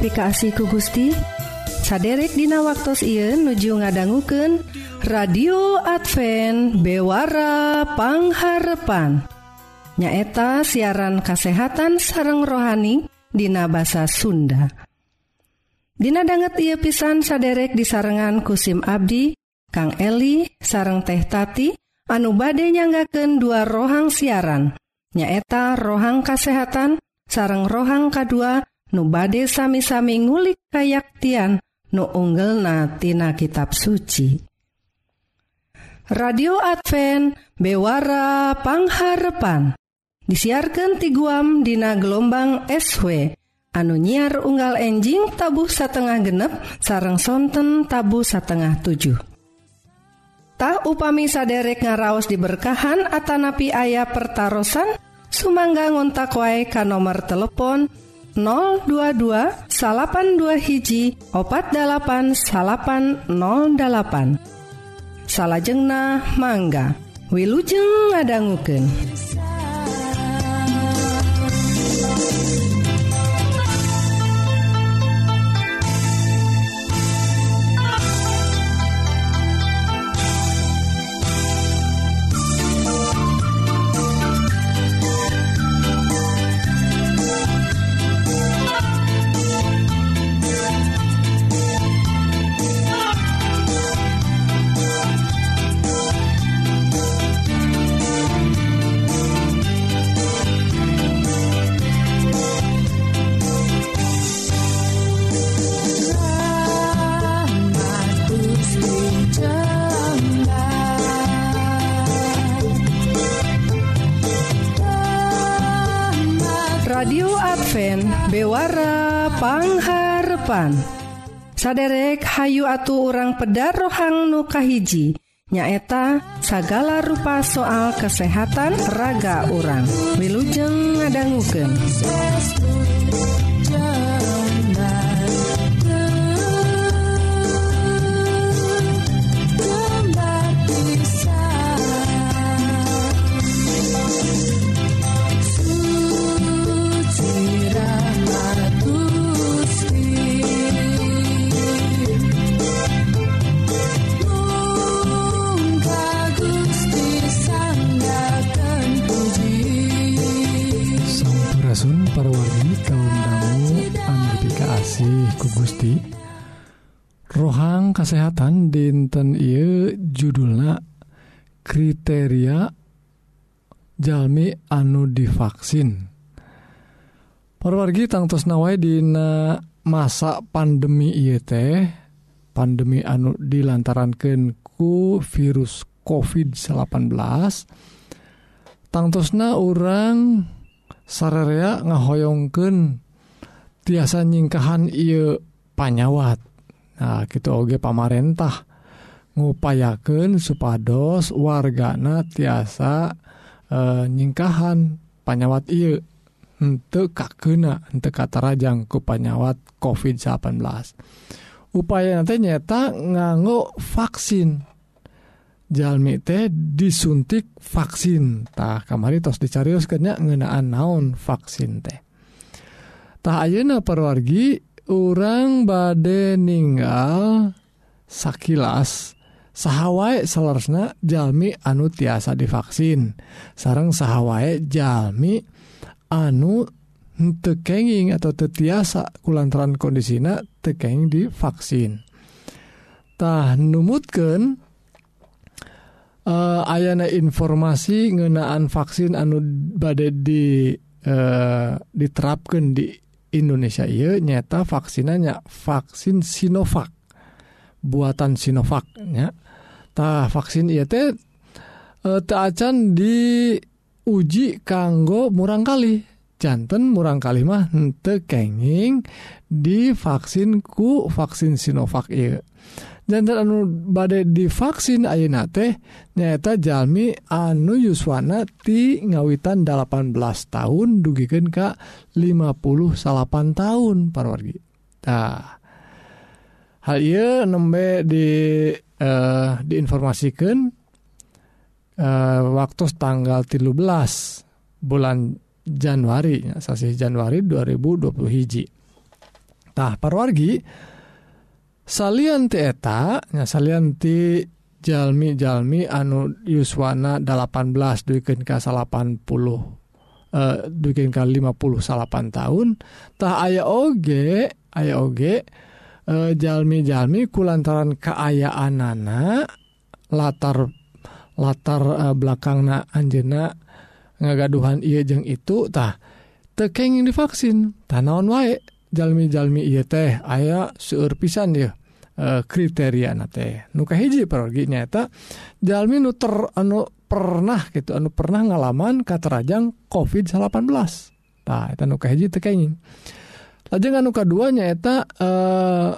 dipikasi ku Gusti. Saderek Dina waktu Ieu nuju ngadangguken radio Advent bewarapangharpan nyaeta siaran kasehatan sareng rohani Dina basa Sunda. Dina banget ia pisan saderek disarengan kusim Abdi Kang Eli sareng teh tati anu bade nyanggaken dua rohang siaran. Nyaeta rohang kasehatan sareng rohang K2 nu bade sami-sami ngulik kayaktian nu unggel natina kitab suci. Radio Advent bewarapangharpan disiarkan ti guam dina gelombang SW anu nyiar unggal enjing tabuh satengah genep sarang sonten tabu satengah 7 Tah upami saderek ngaraos diberkahan Atanapi ayah pertaran sumangga ngontak wae ka nomor telepon 022 82 hiji opat 8808 salahjengna mangga Wilujeng ngadangguken. sandiwara pangharpan. Saderek Hayu atu orang pedar rohang nukahiji nyaeta segala rupa soal kesehatan raga orang wilujeng ngadangguken kasih ku Gusti. Rohang kesehatan dinten I judulna kriteria Jalmi anu divaksin. Perwargi tangtus nawai Dina masa pandemi IT pandemi anu dilantarankanku virus COVID-18 tangtosna orang sararea ngahoyongken tiasa nyingkahan ia panyawat. Nah gitu oge pamarentah. Ngupayaken supados wargana tiasa e, nyingkahan panyawat ia untuk kakena untuk kata rajang ku panyawat COVID-19 upaya nanti nyata nganggo vaksin. Jalmi teh disuntik vaksin. Tah kamari tos dicarius kena ngenaan naon vaksin teh. Tauna perwargi orang bade ninggal sakilas. Sahwai selersna Jami anu tiasa divaksin. Sarang sahwai Jami anu tekenging atau tetiasa kulantaran kondisina tekeng divaksinntah numutkan uh, eh, ayana informasi ngenaan vaksin anu badai di eh, uh, diterapkan di Indonesia ia nyata vaksinnya vaksin Sinovac. Buatan Sinovacnya tah vaksin ia teh eh, e, taacan diuji kanggo murang kali jantan murang kalimah ente kenging divaksin ku vaksin Sinovac iya. jantan anu badai divaksin ayeuna teh nyata jalmi anu yuswana ti ngawitan 18 tahun dugikan ka 58 salapan tahun parwargi nah hal iya nembe di uh, diinformasikan uh, waktu tanggal 13 bulan Januari sasi Januari 2020 hiji. Tah parwargi salian eta salian salianti jalmi-jalmi anu Yuswana 18 duken ke 80 eh, duikin ke 50 salapan tahun. Tah aya oge aya oge eh, jalmi-jalmi kulantaran keayaan anak latar latar eh, uh, belakang na Anjena ngagaduhan ia jeung itutah tekenging divaksin. Tanaon wae jalmi-jalmi ia teh aya seueur pisan dia e, eh, kriteria teh. Nuka hiji pergi nyata jalmi nu ter anu pernah gitu anu pernah ngalaman katerajang covid 18 nah eta nuka hiji tekenging lajeng anu kedua nyaeta e, eh,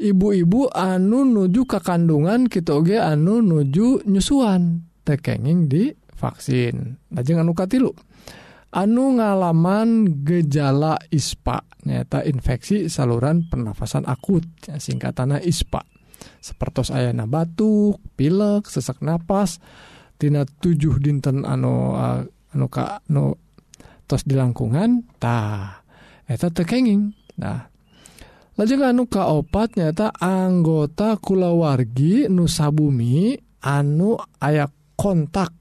ibu-ibu anu nuju ke kandungan kita oge anu nuju nyusuan. Tekenging di vaksin Nah jangan anu tilu. anu ngalaman gejala ispa nyata infeksi saluran pernafasan akut singkatannya ispa sepertos ayana batuk pilek sesak napas tina tujuh dinten anu anu ka anu tos dilangkungan ta. eta tekenging nah lajeng anu kaopat nyata anggota kulawargi nusabumi anu ayak kontak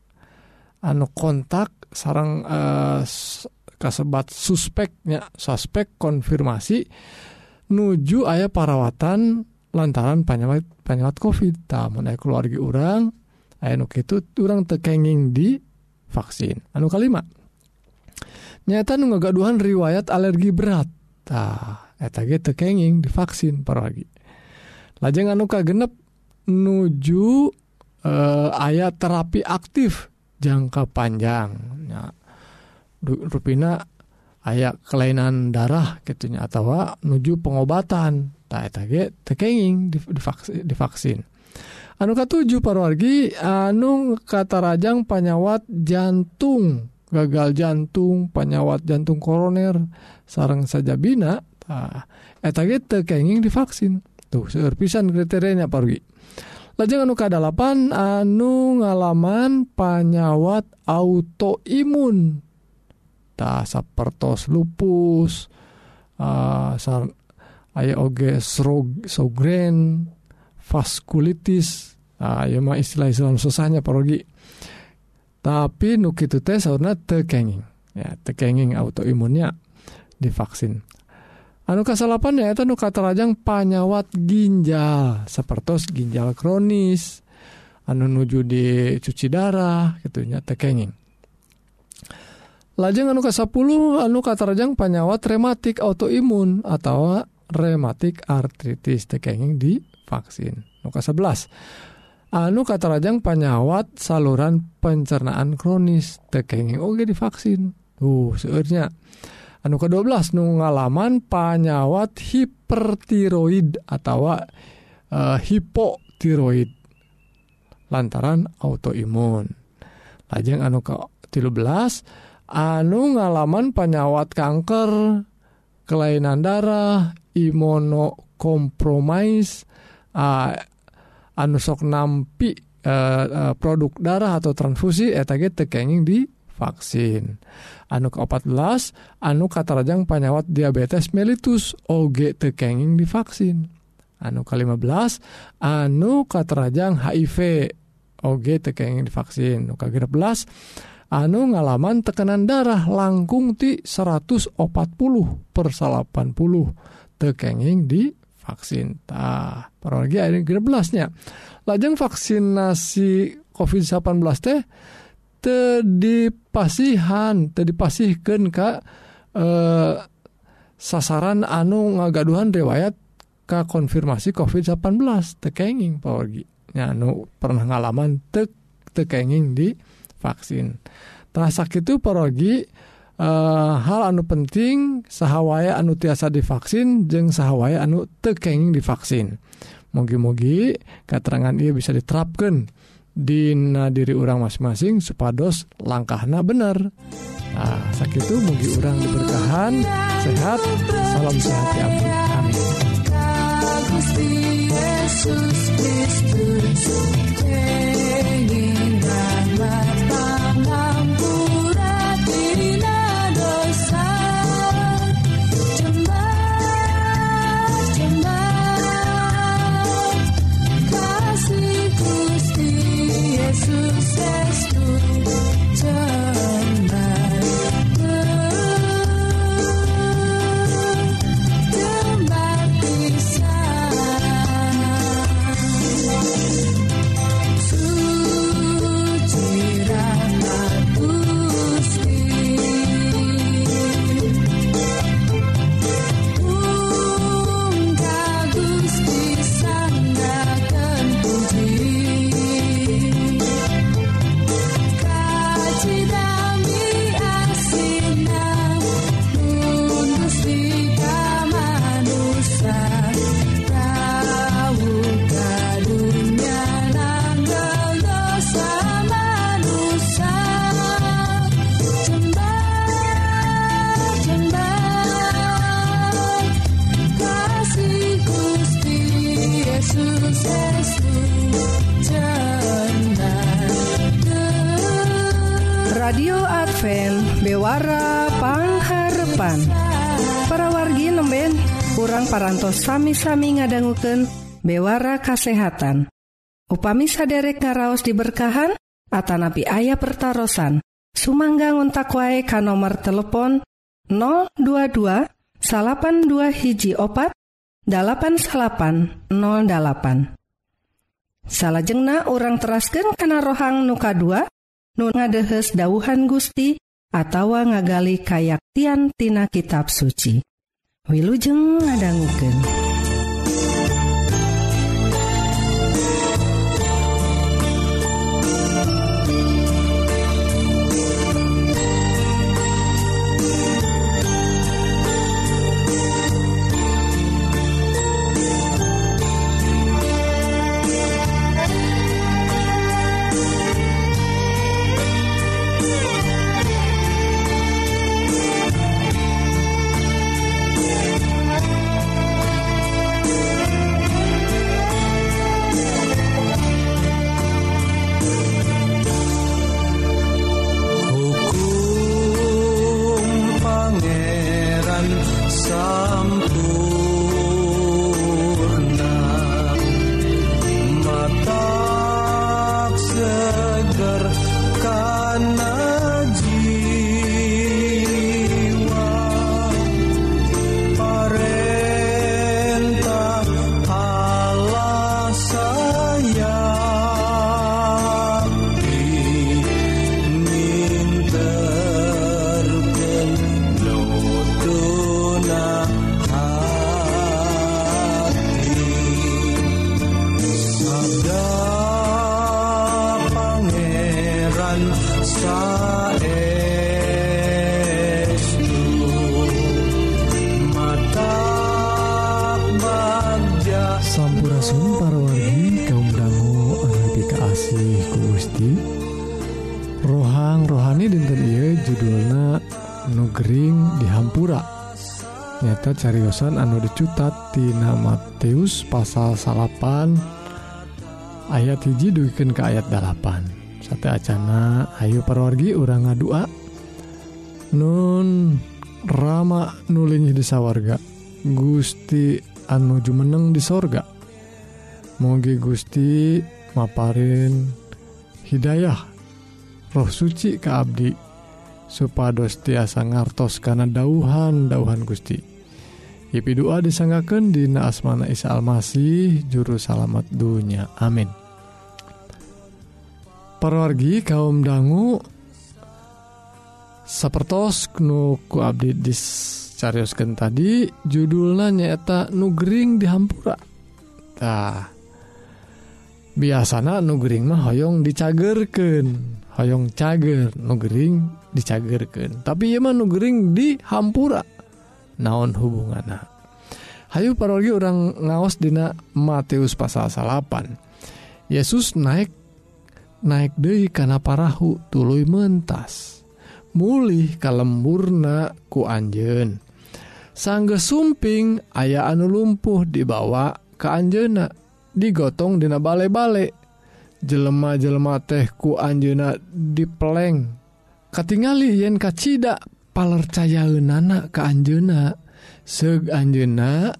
anu kontak sarang eh, kasebat suspeknya suspek konfirmasi nuju ayah perawatan lantaran penyawat penyawat COVID. Naik keluarga orang aya itu kurang tekenging di vaksin. Anu kalimat nyata nugagaduhan riwayat alergi berat. Tekenging divaksin para lagi. Lajeng anuka genep nuju eh, ayat terapi aktif jangka panjangnya ruina aya kelainan darah gitunya atau nuju pengobatan. Tekenging divaksin anuka 7 parwargi anu kata rajang panyawat jantung gagal jantung penyawat jantung koroner sarang saja bina kenging divaksin tuh serpisan kriterianya pergi lajeng anu kedalapan anu ngalaman panyawat autoimun. Tak sapertos lupus. Uh, aya oge sogren vaskulitis. Ayo mah istilah Islam susahnya pergi tapi nuk itu teh saurna tekenging. Ya tekenging autoimunnya divaksin anu kasalapan ya itu nu kata rajang panyawat ginjal seperti ginjal kronis. Anu nuju di cuci darah gitunya tekenging lajeng anu ke 10 anu kata rajang panyawat rematik autoimun atau rematik artritis tekenging di vaksin. Ke 11 anu kata rajang panyawat saluran pencernaan kronis tekenging oge divaksin uh seurnya anu ke-12 nu ngalaman panyawat hipertiroid atau uh, hipotiroid lantaran autoimun. Lajeng anu ke 13 anu ngalaman panyawat kanker kelainan darah imunokompromis uh, sok nampi eh, eh, produk darah atau transfusi tekenging di vaksin. Anu ke-14 anu katarajang panyawat diabetes mellitus OG tekenging di vaksin anu ke-15 anu katarajang HIV OG tekenging di vaksin anu ke-13 anu ngalaman tekanan darah langkung ti 140 per 80 tekenging di vaksintah paragi ada belasnya lajeng vaksinasi COVID-18 teh dipasihan tadi pasihkan Ka eh, sasaran anu ngagaduhan riwayat Ka konfirmasi covid-18 tekenging powerginya anu pernah ngalaman tek tekenging di vaksin. Terasa itu perogi eh, hal anu penting sahawaya anu tiasa divaksin jeng sahawaya anu tekenging divaksin. Mugi-mugi keterangan ia bisa diterapkan di diri orang masing-masing supados langkahnya benar. Nah sakit itu mugi orang diberkahan sehat salam sehat ya amin. Yesus Kristus orang parantos sami-sami ngadangguken bewara kasehatan. Upami saderek ngaraos diberkahan Atanapi ayah pertaran Sumangga ngontak wae ka nomor telepon 022 dua hiji opat 8808 salahjengnah orang terasken kana rohang nuka 2 nu ngadehes dauhan Gusti atawa ngagali kayaktian tina kitab suci. Wilujeng ngadangguken. kacariyosan anu dicutattina Matius pasal salapan ayat hiji duken ke ayat 8 sate Acana Ayu perwargi orang ngadua Nun Rama nulinnya desa warga Gusti anu jumeneng di sorga. Moge Gusti maparin Hidayah roh suci ke Abdi supados tiasa ngartos karena dauhan dauhan Gusti. Yipi doa disanggaken dina asmana Isa Almasih juru salamet dunya. Amin. Parwargi kaum dangu sapertos nuku Abdi disariuskan tadi judulnya nyaeta nugering dihampura. Tah biasanya nugering mah hoyong dicagerken hoyong cager nugering dicagerken tapi ya mah nugering dihampura. naon hubungan Hayu parogi orang ngaos dina Matius pasal salapan. Yesus naik naik Dehi karena parahu tulu mentas. Mulih kalemburna ku Anjen sangge sumping aya anu lumpuh dibawa ke Anjena digotong dina bale-bale. Jelema-jelma tehku Anjena dipeleng Katingali yen kacita palercaya anak ke Anjena seg Anjena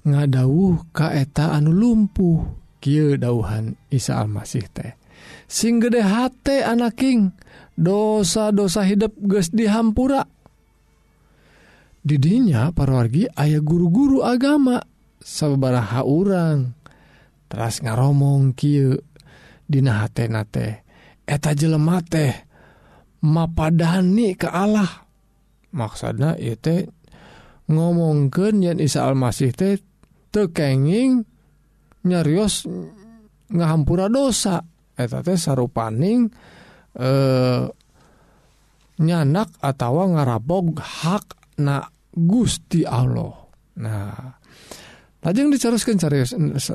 ngadauh kaeta anu lumpuh Ky dauhan Isa Almasih teh. Sing gede hate anaking dosa-dosa hidup ges dihampura. Didinya parwargi ayah guru-guru agama sabaraha urang teras ngaromong Ky Dina hatnate eta jelema teh mapadani ke Allah. maksana itu ngomongken yang Isa Almasih teh tekenging nyarios ngahampura dosa. Eta teh sarupaning eh nyanak atau ngarabog hak na Gusti Allah. Nah lajeng dicaruskan serius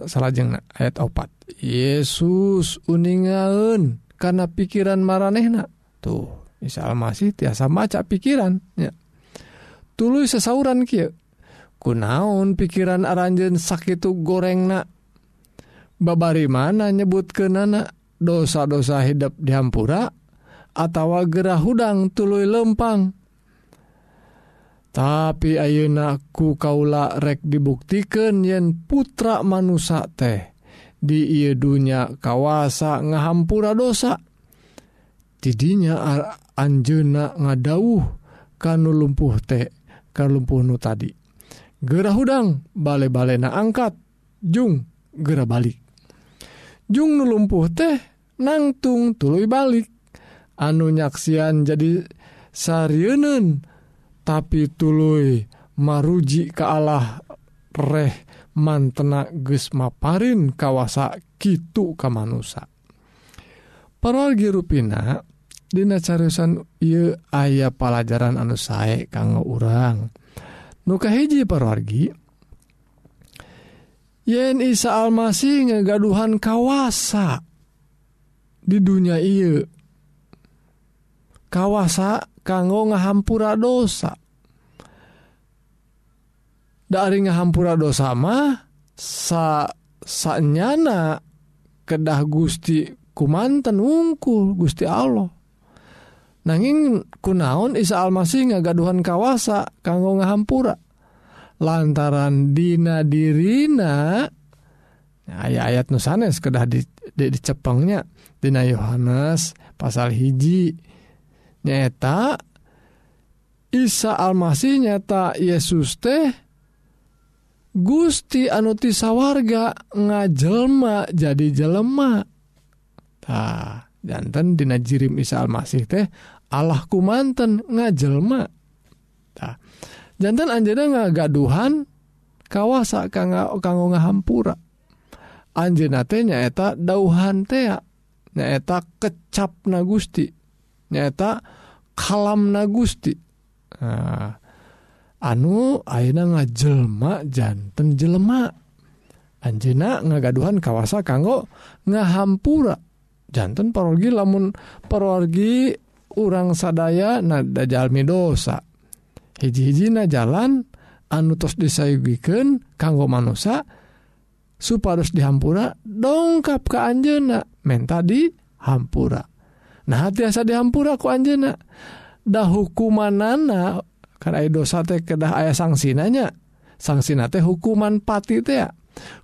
salajeng ayat opat. Yesus uningaun karena pikiran maranehna. Tuh. misal masih tiasa maca pikiran ya. Tulu sesauran Ki kunaon pikiran aranjen sakit goreng na babari mana nyebut ke nana dosa-dosa hidup dihampura atau gerah hudang tulu lempang. Tapi ayenaku kaula rek dibuktikan yen putra manusia teh di dunya kawasa ngahampura dosa. tidinya Anjuna ngadauh kanu lumpuh teh lumpuh nu tadi. Gerah hudang bale-bale na angkat Jung gera balik. Jung nu lumpuh teh nangtung tuluy balik. Anu nyaksian jadi saryeun tapi tuluy maruji ke Allah reh mantena geus maparin kawasa kitu ka manusa. Parol girupina Dina carusan ia ayah pelajaran anu sae kanggo urang. Nuka hiji parwargi yen Isa Almasih ngegaduhan kawasa di dunia iya kawasa kanggo ngahampura dosa. Dari ngahampura dosa mah sa sanyana kedah Gusti kumanten wungkul Gusti Allah. nanging kunaon Isa Almasih ngagaduhan kawasa kanggo ngahampura? Lantaran Dina dirina aya ayat nusanes kedah di, di, dicepengnya. Dina Yohanes pasal hiji nyata Isa Almasih nyata Yesus teh Gusti anuti sawarga ngajelma jadi jelema. Jantan Dina jirim Isa Almasih teh Allahku manten ngajelma nah, jantan Anjena ngagaduhan kawasa kanggo ngahampura. Anjena teh nyaeta dauhan tea nyaeta kecap na Gusti. Nyaeta kalam na Gusti. Nah, anu aina ngajelma janten jelema. Anjena ngagaduhan kawasa kanggo ngahampura. Jantan parogi lamun parogi urang sadaya nadajalmi dosa hiji-hijina jalan anutus disayugiken kanggo manusia supados dihampura dongkap ke Anjena menta dihampura nah tiasa dihampura ku Anjena dah hukumanana karena dosa teh kedah ayah sangsinanya sangsina teh hukuman pati teh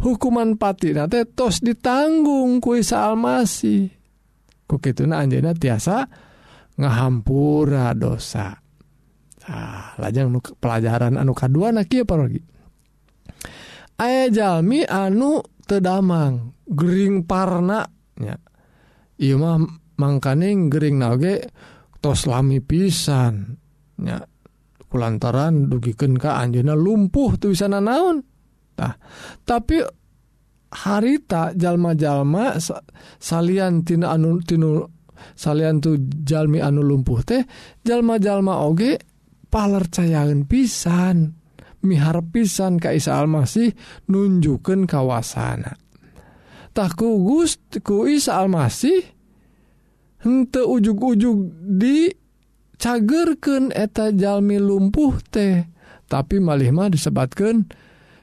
hukuman pati nate tos ditanggung kuisa almasi kukitu na anjena tiasa ngahampura dosa. Nah, lajang pelajaran anu kedua na parogi. Aya jalmi anu tedamang Gering parnanya Ieu mah mangkaning gering nage tos lami pisannya kulantaran dugiken ka Anjuna lumpuh tulisana naon tah. Tapi harita jalma-jalma salian tina anu tinul salyan tuh Jalmi anu lumpuh teh jalma-jalma oge palercayaun pisan. Mihar pisan Kaisa Almasih nunjukkan kawasana. Takku Guku Isa Almasih hente ujug-ujug dicagerken eta Jalmi lumpuh teh. Tapi malihmah disebatkan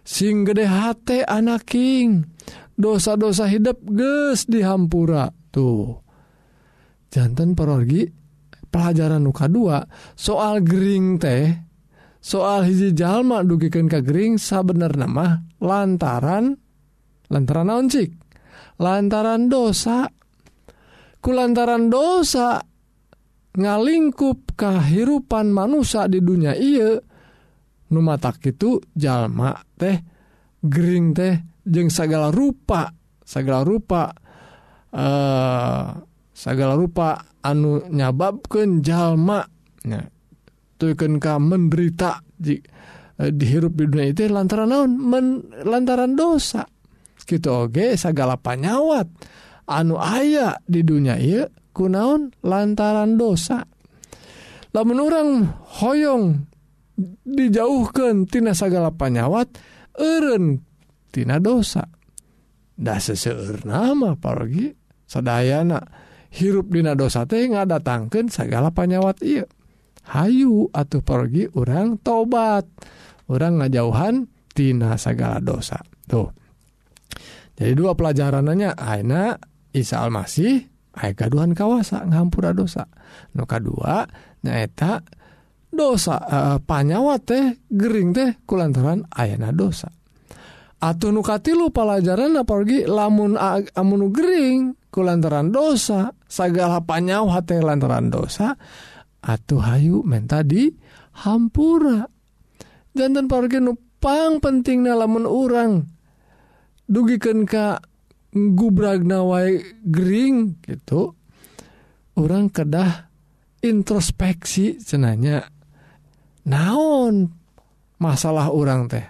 sing gede hate anaking dosa-dosa hidup ges dihampura. Tuh. jantan perorgi pelajaran uka2 soal Gering teh soal hiji jalma dugikan ke Gering sabener nama lantaran lantaran nauncik lantaran dosa. Ku lantaran dosa ngalingkup kehidupan manusia di dunia iya numatak itu jalma teh Gering teh jeng segala rupa segala rupa eh uh, segala rupa anu nyababkan jalmanya tukenkah menderita e, di, eh, dihirup di dunia itu lantaran naon? Lantaran dosa. Gitu oge segala panyawat anu aya di dunia ia kunaon lantaran dosa. Lamun orang hoyong dijauhkan tina segala panyawat eren tina dosa. Dah seseur nama parogi sadayana. hirup dina dosa teh nggak datangkan segala panyawat iya Hayu atuh pergi orang tobat orang ngajauhan tina segala dosa. Tuh. Jadi dua pelajaranannya Aina Isa Almasih aya gaduhan kawasa ngampura dosa. Nu kedua nyaeta dosa uh, panyawat teh gering teh kulantaran ayana dosa. Atau nu katilu pelajaran apalagi lamun amunu gering kulantaran dosa. segala panyawa teh lantaran dosa atuh hayu menta tadi hampura. Jantan parkir nupang penting lamun orang dugikan ka gubragna wae gering gitu orang kedah introspeksi cenanya. Naon masalah orang teh?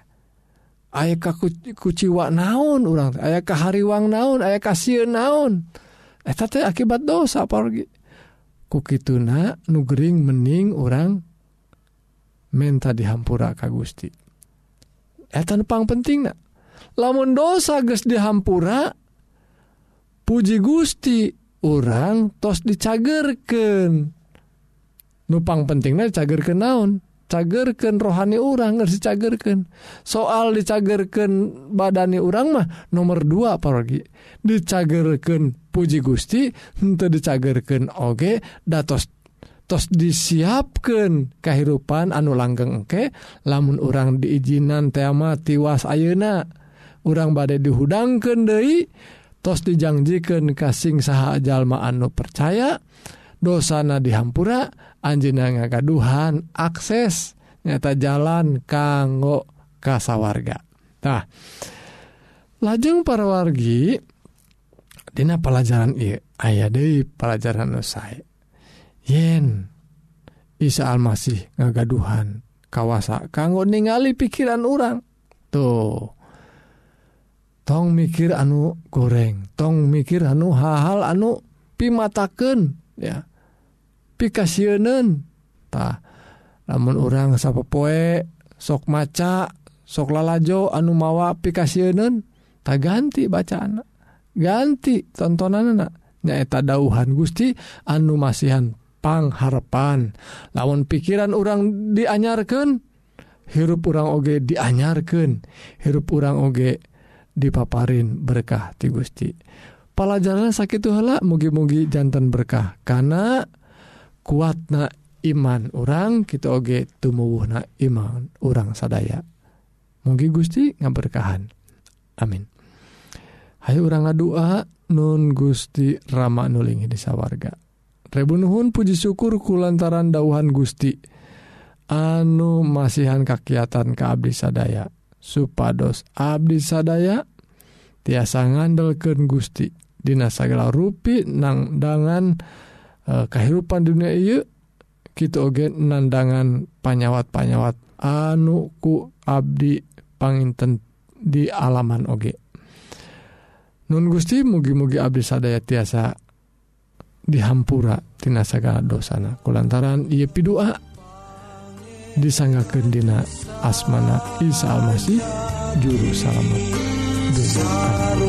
Aya ka kuciwa naon orang teh? Ayah ka hariwang naon? Ayah ka sieun naon? Eh, akibat dosa kukituna nugering mening orang menta dihampura ka Gusti. Eh, Etanpang penting na. lamun dosa guys dihampura Puji Gusti orang tos dicagerken nupang pentingnya cagerken naon? Cagerken rohani orang harus dicagerken soal dicagerken badani orang mah nomor dua pergi dicagerken Puji Gusti untuk dicagerken oge datos tos disiapkan kehidupan anu langgeng oke lamun orang diizinan tema tiwas ayeuna orang badai dihudangkan Dei tos dijanjikan kasing saha jalma anu percaya dosana dihampura Anjina ngagaduhan akses nyata jalan kanggo kasawarga nah lajeng para wargi Dina pelajaran I aya De pelajaran selesai yen Isa Almasih ngagaduhan kawasa kanggo ningali pikiran orang tuh tong mikir anu goreng tong mikir anu hal-hal anu pimataken ya pikasieuneun tah lamun orang sapa poe sok maca sok lalajo anu mawa pikasieuneun tak ganti bacaan. ganti tontonan anak nyaeta dauhan Gusti anu masihan pangharpan lamun pikiran orang dianyarkan hirup orang oge dianyarkan hirup orang oge dipaparin berkah ti Gusti. Pelajaran sakit hala mugi-mugi jantan berkah. Karena kuatna iman orang kita oge tumuwuhna iman orang sadaya. Mugi Gusti ngaberkahan. Amin. Hayu orang ngadua Nun Gusti Rama nulingi desa warga Rebunuhun puji syukur kulantaran dauhan Gusti. Anu masihan kakiatan ke Abdi sadaya. Supados Abdi sadaya tiasa ngandelken Gusti. Dina sagala rupi nangdangan eh, kehidupan dunia iya kita oge nandangan panyawat-panyawat anuku Abdi panginten di alaman oge. Nun Gusti mugi-mugi Abdi sadaya tiasa dihampura tina sagala dosana. Kulantaran ia pidua disanggakeun dina asmana Isa Almasih juru selamat. Dunia.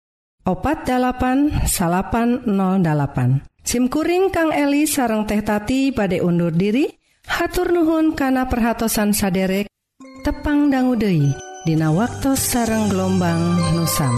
opat 8808 SIMkuring Kang Eli sareng teh tati badai undur diri hatur nuhun kana perhatsan saderek tepang danggudehi Dina waktu sareng gelombang nusam.